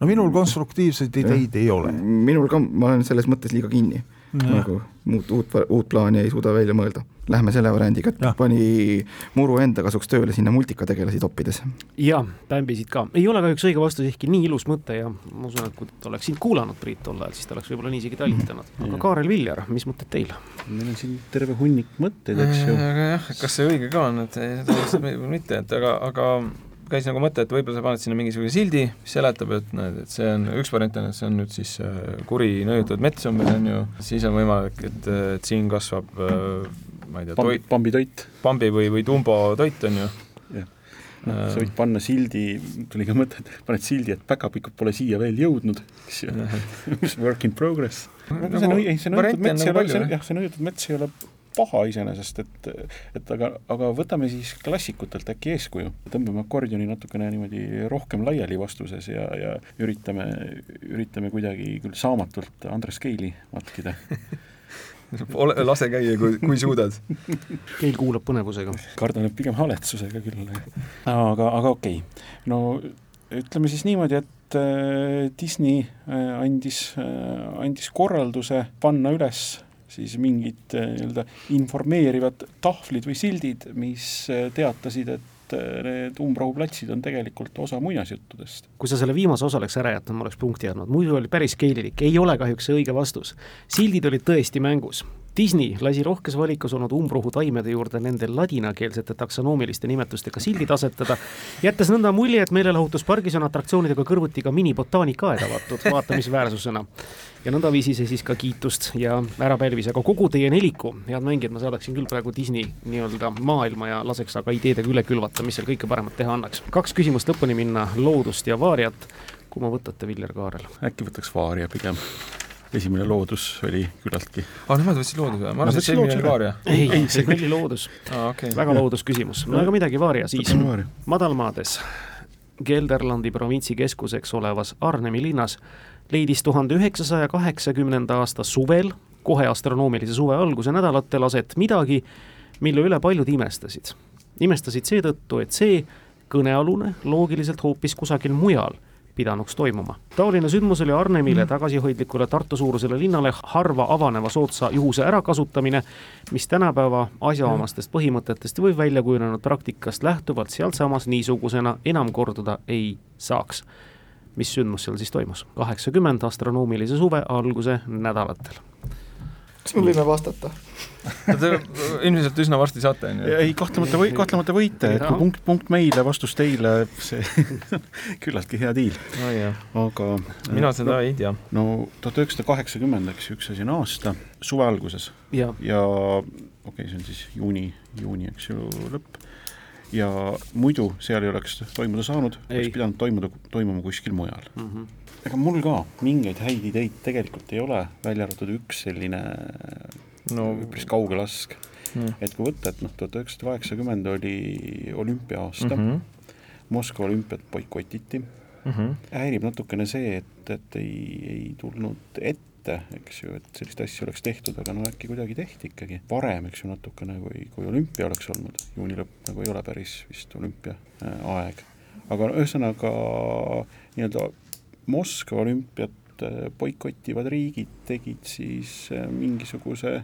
no minul konstruktiivseid ideid ei ole. minul ka, ma olen selles mõttes liiga kinni. nagu muud, uut, uut plaani ei suuda välja mõelda. Lähme selle variandiga, et ja. pani muru enda kasuks tööle sinna multikategelasi toppides. jaa, pämbisid ka. ei ole kahjuks õige vastus, ehkki nii ilus mõte ja ma usun, et kui ta oleks sind kuulanud, Priit, tol ajal, siis ta oleks võib-olla nii isegi talitanud. aga Kaarel Viljar, mis mõtted teil? meil on siin terve hunnik mõtteid, eks ju. aga jah, kas see õige ka on, et seda mitte, et aga, aga käis nagu mõte, et võib-olla sa paned sinna mingisuguse sildi, mis seletab, et näed, et see on, üks variant on, et see on nüüd siis äh, kuri nõjutatud mets umbes, on ju, siis on võimalik, et, et siin kasvab äh, ma ei tea, toit, pambitoit. pambi või, või tumbo toit, on ju. jah, noh, sa võid panna sildi, tuli ka mõte, et paned sildi, et päkapikud pole siia veel jõudnud, eks ju, work in progress. Nagu, see on, see nõjutud mets ei ole, jah, see nõjutud mets ei ole paha iseenesest, et, et aga, aga võtame siis klassikutelt äkki eeskuju, tõmbame akordioni natukene niimoodi rohkem laiali vastuses ja, ja üritame, üritame kuidagi küll saamatult Andres Keili matkida ole, lase käia, kui, kui suudad. Keil kuulab põnevusega. kardan, et pigem haletsusega küll. aga, aga okei okay., no ütleme siis niimoodi, et äh, Disney äh, andis, äh, andis korralduse panna üles siis mingid eh, nii-öelda informeerivad tahvlid või sildid, mis eh, teatasid, et eh, need umbrohuplatsid on tegelikult osa muinasjuttudest. kui sa selle viimase osa oleks ära jätnud, ma oleks punkti andnud, muidu oli päris keelilik, ei ole kahjuks see õige vastus. sildid olid tõesti mängus, Disney lasi rohkes valikus olnud umbrohu taimede juurde nende ladinakeelsete taksonoomiliste nimetustega sildid asetada, jättes nõnda mulje, et meelelahutuspargis on atraktsioonidega kõrvuti ka minibotaanikaaed avatud vaatamisväärsusena. ja nõndaviisi see siis ka kiitust ja ära pälvis, aga kogu teie neliku, head mängijad, ma saadaksin küll praegu Disney nii-öelda maailma ja laseks aga ideedega üle külvata, mis seal kõike paremat teha annaks. kaks küsimust lõpuni minna, loodust ja vaariat. kumma võtate, Viljar Kaarel? äkki võtaks vaaria pigem esimene loodus oli küllaltki. aa, nemad võtsid looduse ma arvasin, et see eelmine oli Vaaria. ei, ei, see oli loodus ah,. Okay. väga loodusküsimus, no aga midagi Vaaria siis. madalmaades, Gelderlandi provintsi keskuseks olevas Arnhemi linnas leidis tuhande üheksasaja kaheksakümnenda aasta suvel, kohe astronoomilise suve alguse nädalatel aset midagi, mille üle paljud imestasid. imestasid seetõttu, et see kõnealune loogiliselt hoopis kusagil mujal pidanuks toimuma. taoline sündmus oli Arnemile, tagasihoidlikule Tartu-suurusele linnale harva avaneva soodsa juhuse ärakasutamine, mis tänapäeva asjaomastest põhimõtetest või välja kujunenud praktikast lähtuvalt sealsamas niisugusena enam korduda ei saaks. mis sündmus seal siis toimus? kaheksakümmend astronoomilise suve alguse nädalatel kas me võime vastata Te ilmselt üsna varsti saate, on ju? ei, kahtlemata või, kahtlemata võite, et kui punkt, punkt meile, vastus teile, see küllaltki hea diil oh,. aga mina seda ei tea. no tuhat üheksasada kaheksakümmend, eks ju, üks asi on aasta, suve alguses. ja, ja okei okay,, see on siis juuni, juuni, eks ju, lõpp. ja muidu seal ei oleks toimuda saanud, oleks pidanud toimuda, toimuma kuskil mujal mm. -hmm. Ega mul ka mingeid häid ideid tegelikult ei ole, välja arvatud üks selline no üpris kauge lask mm.. et kui võtta, et noh, tuhat üheksasada kaheksakümmend oli olümpia-aasta mm, -hmm. Moskva olümpiat boikotiti mm, -hmm. häirib natukene see, et, et ei, ei tulnud ette eks ju, et sellist asja oleks tehtud, aga no äkki kuidagi tehti ikkagi varem, eks ju, natukene kui, kui olümpia oleks olnud, juuni lõpp nagu ei ole päris vist olümpia äh, aeg. aga ühesõnaga nii-öelda Moskva olümpiat äh, boikotivad riigid tegid siis äh, mingisuguse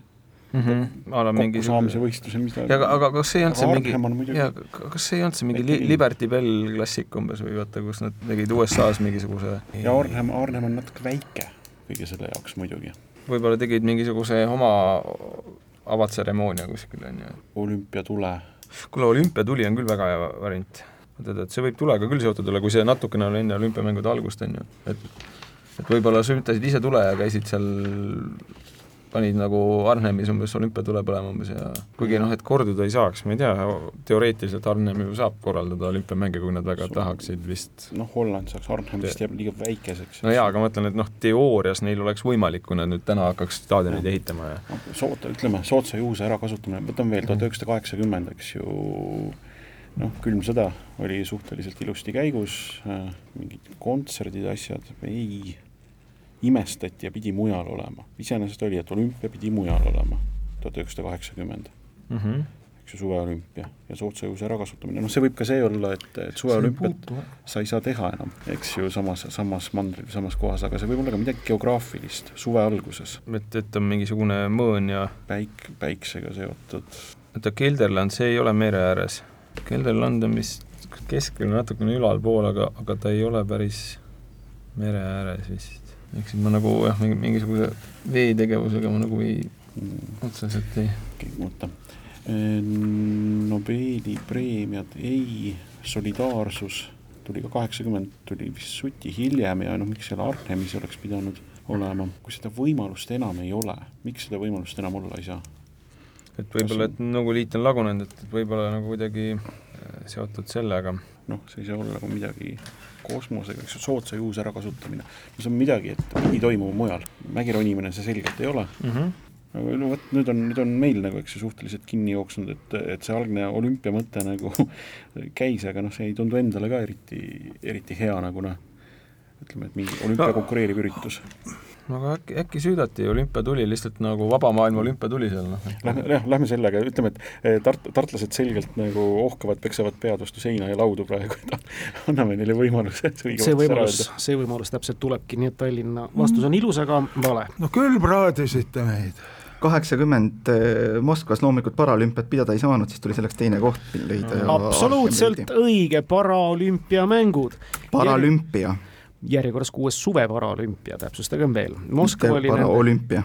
mm -hmm. ala mingi saamise võistluse, mis ta aga, aga kas see ei olnud see mingi, jaa, kas see ei olnud see mingi li, Liberty Bell klassik umbes või vaata, kus nad tegid USA-s mingisuguse ja Arnhem, Arnhem on natuke väike kõige selle jaoks muidugi. võib-olla tegid mingisuguse oma avatseremoonia kuskil, on ju. olümpiatule. kuule, olümpiatuli on küll väga hea variant. Tead, et see võib tulega küll seotud olla, kui see natukene oli enne olümpiamängude algust, on ju, et et võib-olla süntasid ise tule ja käisid seal panid nagu Arnhemis umbes olümpiatule põlema umbes ja kuigi noh, et korduda ei saaks, ma ei tea, teoreetiliselt Arnhem ju saab korraldada olümpiamänge, kui nad väga tahaksid vist. noh, Holland saaks, Arnhem vist jääb liiga väikeseks. no jaa, aga ma mõtlen, et noh, teoorias neil oleks võimalik, kui nad nüüd täna hakkaks staadioneid no. ehitama ja no, soota, ütleme, soodsa juhuse ärakasutamine, võtame veel tuhat üheksasada kaheksakümmend, eks ju, noh, külm sõda oli suhteliselt ilusti käigus äh,, mingid kontserdid, asjad, ei imestati ja pidi mujal olema. iseenesest oli, et olümpia pidi mujal olema, tuhat üheksasada kaheksakümmend. Mhm. eks ju, suveolümpia ja soodsa jõuse ärakasutamine, noh, see võib ka see olla, et, et suveolümpiat sa ei saa teha enam, eks ju, samas, samas mandril, samas kohas, aga see võib olla ka midagi geograafilist suve alguses. et, et on mingisugune mõõn ja päik, päiksega seotud. oota, Kelderland, see ei ole mere ääres? Kelderland on vist keskel natukene ülalpool, aga, aga ta ei ole päris mere ääres vist ehk siis ma nagu jah, mingi, mingisuguse veetegevusega ma nagu ei mm., otseselt ei. oota, Nobeli preemiad ei, solidaarsus tuli ka kaheksakümmend, tuli vist suti hiljem ja noh, miks seal Artemis oleks pidanud olema, kui seda võimalust enam ei ole, miks seda võimalust enam olla ei saa? Et võib-olla, et nagu liit on lagunenud, et võib-olla nagu kuidagi äh, seotud sellega. noh, see ei saa olla nagu midagi kosmosega, eks ju, soodsa juhuse ärakasutamine. no see on midagi, et pidi toimuma mujal, mägi ronimine see selgelt ei ole mm. -hmm aga no vot, nüüd on, nüüd on meil nagu, eks ju, suhteliselt kinni jooksnud, et, et see algne olümpia mõte nagu käis, aga noh, see ei tundu endale ka eriti, eriti hea nagu noh, ütleme, et mingi olümpia no, konkureeriv üritus no aga äkki, äkki süüdati, olümpia tuli lihtsalt nagu vaba maailma olümpia tuli seal, noh. Lähme, jah, lähme sellega, ütleme, et eh, tart-, tartlased selgelt nagu ohkavad, peksavad pead vastu seina ja laudu praegu, et anname neile võimaluse see võimalus, see võimalus täpselt tulebki, nii et Tallinna vastus on ilus, aga vale. no küll praadisite meid kaheksakümmend eh, Moskvas loomulikult paraolümpiat pidada ei saanud, siis tuli selleks teine koht leida ja absoluutselt õige, paraolümpiamängud. paralümpia järjekorras kuues suveparalümpia, täpsustagem veel. Moskva oli paraolümpia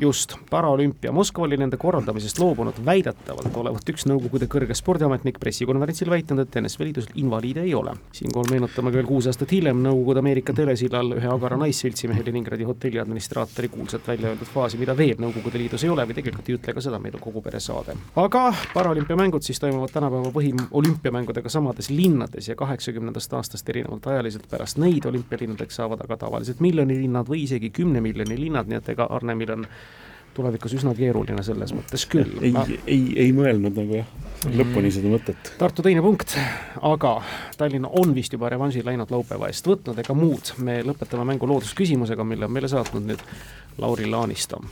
just, paraolümpia. Moskva oli nende korraldamisest loobunud väidetavalt olevat üks Nõukogude kõrge spordiametnik pressikonverentsil väitnud, et NSV Liidus invaliide ei ole. siinkohal meenutame veel kuus aastat hiljem Nõukogude Ameerika telesillal ühe agara naisseltsimehe Leningradi hotelli administraatori kuulsat välja öeldud fraasi, mida veel Nõukogude Liidus ei ole või tegelikult ei ütle ka seda, meil on kogu pere saade. aga paraolümpiamängud siis toimuvad tänapäeva põhiolümpiamängudega samades linnades ja kaheksakümnendast aastast erinevalt ajaliselt pärast neid olümpialinnadeks saavad aga tavaliselt miljoni linnad või isegi kümne miljoni linnad, nii et ega Arnemil on tulevikus üsna keeruline selles mõttes küll. ei ma..., ei, ei mõelnud nagu jah, lõpuni seda mõtet. Tartu teine punkt, aga Tallinna on vist juba revanši läinud laupäeva eest võtnud, ega muud, me lõpetame mängu loodusküsimusega, mille on meile saatnud nüüd Lauri Laanisto.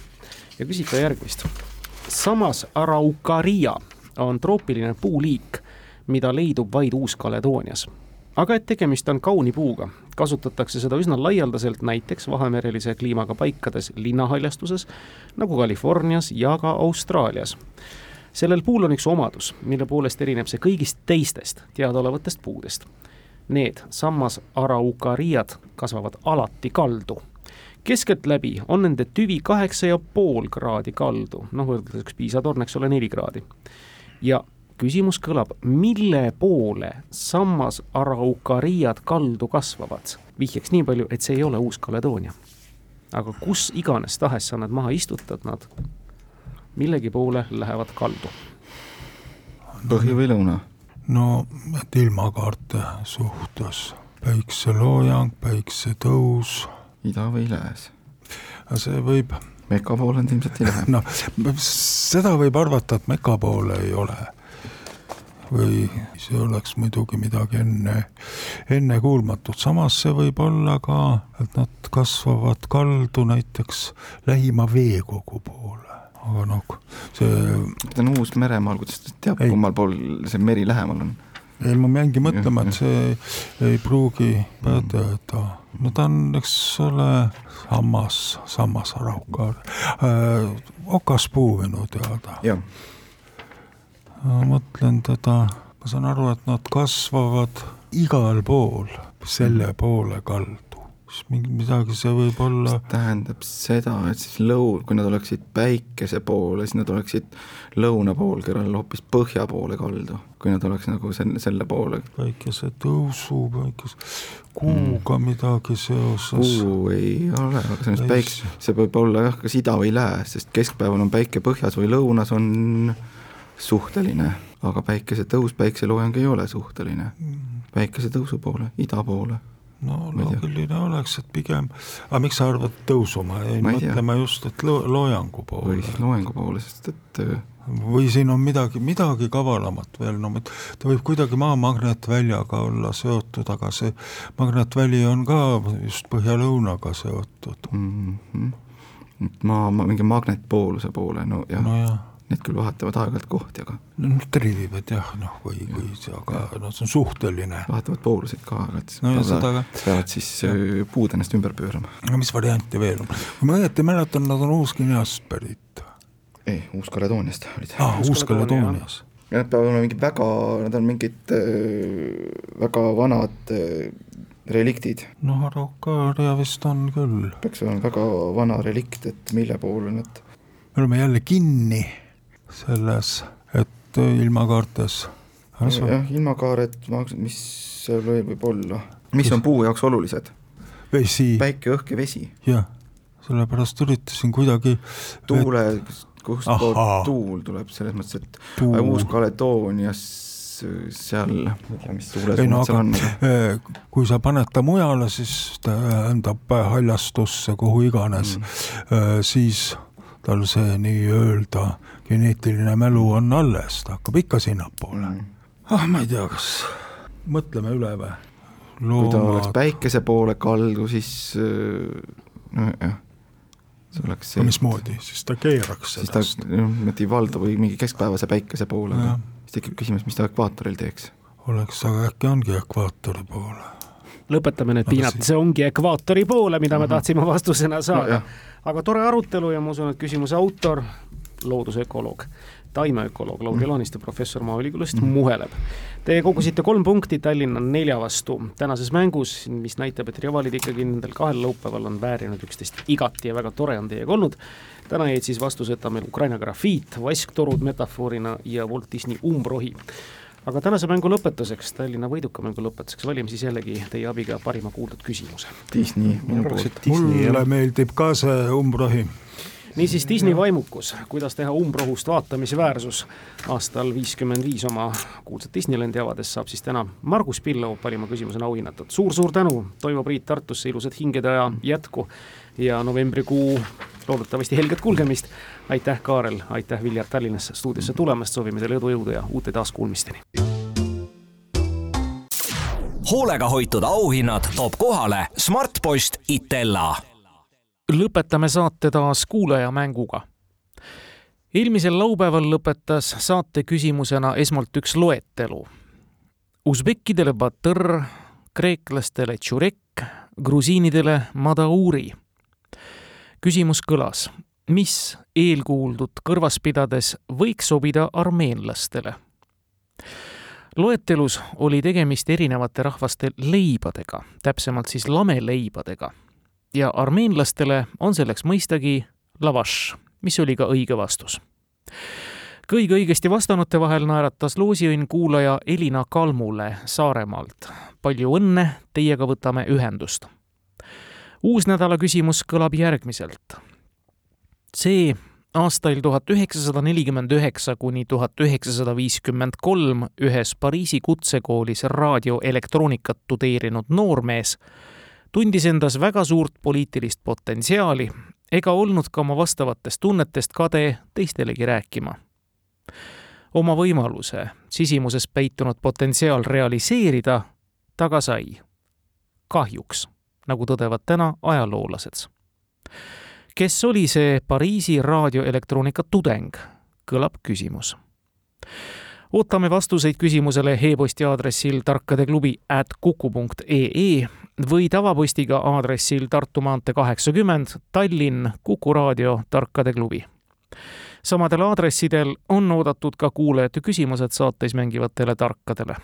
ja küsib ta järgmist. samas Araucaria on troopiline puuliik, mida leidub vaid Uus-Caledoonias aga et tegemist on kauni puuga, kasutatakse seda üsna laialdaselt näiteks Vahemerelise kliimaga paikades linnahaljastuses, nagu Californias ja ka Austraalias. sellel puul on üks omadus, mille poolest erineb see kõigist teistest teadaolevatest puudest. Need sammas araukariad kasvavad alati kaldu keskeltläbi on nende tüvi kaheksa ja pool kraadi kaldu, noh, võrdluseks üks piisatorn, eks ole, neli kraadi. ja küsimus kõlab, mille poole sammas araukariad kaldu kasvavad? vihjeks nii palju, et see ei ole Uus-Kaledoonia. aga kus iganes tahes sa nad maha istutad, nad millegi poole lähevad kaldu. põhja või lõuna? no et ilmakaarte suhtes, päikseloojang, päiksetõus, ida või lääs? see võib, Meka poole nad ilmselt ei lähe. noh, seda võib arvata, et Meka poole ei ole. Või see oleks muidugi midagi enne, ennekuulmatut, samas see võib olla ka, et nad kasvavad kaldu näiteks lähima veekogu poole, aga noh, see ta on Uus-Meremaal, kuidas ta teab, kummal pool see meri lähemal on? ei, ma jäingi mõtlema, et see ei pruugi pädeda. no ta on, eks ole, sammas, sammas raukar äh,, okaspuu minu teada. jah, ma mõtlen teda, ma saan aru, et nad kasvavad igal pool selle poole kaldu. siis mingi midagi see võib olla, tähendab seda, et siis lõu-, kui nad oleksid päikese poole, siis nad oleksid lõunapoolkeral hoopis põhja poole kaldu, kui nad oleks nagu selle, selle poole. päikese tõusu, päikese, kuuga midagi seoses. kuu ei ole, aga selles Ei, päik-, see võib olla jah, kas ida või lääs, sest keskpäeval on päike põhjas või lõunas on suhteline, aga päikesetõus, päikseloojang ei ole suhteline. päikesetõusu poole, ida poole. no loogiline oleks, et pigem, aga miks sa arvad tõusu, ma jäin mõtlema just, et lo loojangu või poole. siis loengu poole, sest et äh, või siin on midagi, midagi kavalamat veel, no ta võib kuidagi maa magnetväljaga olla seotud, aga see magnetväli on ka just põhja-lõunaga seotud. mm -hmm. maa, mingi magnetpooluse poole, no jah no., need küll vahetavad aeg-ajalt kohti, aga no triivivad jah, noh, või, või see, aga noh, see on suhteline. vahetavad pooluseid ka aeg-ajalt, siis no ja peavad- seda ka, peavad siis äh, puud ennast ümber pöörama. aga mis variante veel on? kui ma õieti mäletan, nad on Uus-Guineast pärit. ei, Uus-Kaledooniast olid aa ah,, Uus-Kaledoonias. ja nad peavad olema mingid väga, nad on mingid äh, väga vanad äh, reliktid, noh, Araucaaria vist on küll. peaks olema väga vana relikt, et mille poole nad me oleme jälle kinni selles, et äh, ilmakaartes. jah, ilmakaared, mis seal võib olla, mis on puu jaoks olulised, vesi, päike, õhk ja vesi. Jah, sellepärast üritasin kuidagi tuule, kust poolt tuul tuleb, selles mõttes, et Puu. Uus-Kaledoonias seal, ma ei tea, mis ei tuulesuunad no seal on, eh, kui sa paned ta mujale, siis tähendab haljastusse, kuhu iganes. Mm., siis tal see nii-öelda geneetiline mälu on alles, ta hakkab ikka sinnapoole mm.. ah, ma ei tea, kas mõtleme üle või? kui ta oleks päikese poole kaldu, siis äh, nojah, see oleks see, mismoodi, siis ta keeraks siis ta sellest. niimoodi valdu või mingi keskpäevase päikese poole Jah., siis tekib küsimus, mis ta ekvaatoril teeks. oleks, aga äkki ongi ekvaatori poole. lõpetame need Aga piinad, see ongi ekvaatori poole, mida me Mhm. tahtsime vastusena saada no,. aga tore arutelu ja ma usun, et küsimuse autor, loodusökoloog, taimeökoloog Lauri Mhm. Laaniste professor Maaülikoolist muheleb. Te kogusite kolm punkti Tallinna nelja vastu tänases mängus, mis näitab, et rivalid ikkagi nendel kahel laupäeval on väärinud üksteist igati ja väga tore on teiega olnud. täna jäid siis vastuseta meil Ukraina grafiit, vasktorud metafoorina ja Walt Disney umbrohi aga tänase mängu lõpetuseks, Tallinna võiduka mängu lõpetuseks valime siis jällegi teie abiga parima kuuldud küsimuse. Disney minu poolt mulle meeldib ka see umbrohi. Niisiis Disney vaimukus, kuidas teha umbrohust vaatamisväärsus aastal viiskümmend viis oma kuulsat Disneylandi avades saab siis täna Margus Pillov parima küsimusena auhinnatud suur,. suur-suur tänu, Toivo Priit Tartusse, ilusat hingede aja jätku ja novembrikuu loodetavasti helget kulgemist. aitäh, Kaarel, aitäh, Viljar Tallinnasse stuudiosse tulemast, soovime teile edu, jõudu ja uute taaskuulmisteni. hoolega hoitud auhinnad toob kohale Smartpost Itella lõpetame saate taas kuulajamänguga. eelmisel laupäeval lõpetas saate küsimusena esmalt üks loetelu. Usbekkidele batõr, kreeklastele tšurek, grusiinidele madauri. küsimus kõlas, mis eelkuuldut kõrvas pidades võiks sobida armeenlastele? loetelus oli tegemist erinevate rahvaste leibadega, täpsemalt siis lameleibadega ja armeenlastele on selleks mõistagi lavaš, mis oli ka õige vastus. kõige õigesti vastanute vahel naeratas loosiõnn kuulaja Elina Kalmule Saaremaalt. palju õnne, teiega võtame ühendust. uus nädala küsimus kõlab järgmiselt. see aastail tuhat üheksasada nelikümmend üheksa kuni tuhat üheksasada viiskümmend kolm ühes Pariisi kutsekoolis raadioelektroonikat tudeerinud noormees tundis endas väga suurt poliitilist potentsiaali ega olnud ka oma vastavatest tunnetest kade teistelegi rääkima. oma võimaluse sisimuses peitunud potentsiaal realiseerida ta ka sai. kahjuks, nagu tõdevad täna ajaloolased kes oli see Pariisi raadioelektroonika tudeng, kõlab küsimus. ootame vastuseid küsimusele e-posti aadressil tarkadeklubi at kuku punkt ee või tavapostiga aadressil Tartu maantee kaheksakümmend, Tallinn, Kuku raadio, Tarkade klubi. samadel aadressidel on oodatud ka kuulajate küsimused saates mängivatele tarkadele.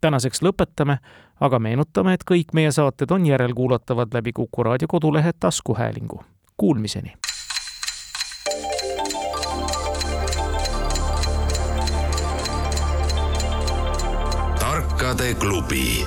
tänaseks lõpetame, aga meenutame, et kõik meie saated on järelkuulatavad läbi Kuku raadio kodulehe taskuhäälingu Kuulmiseni! tarkade klubi.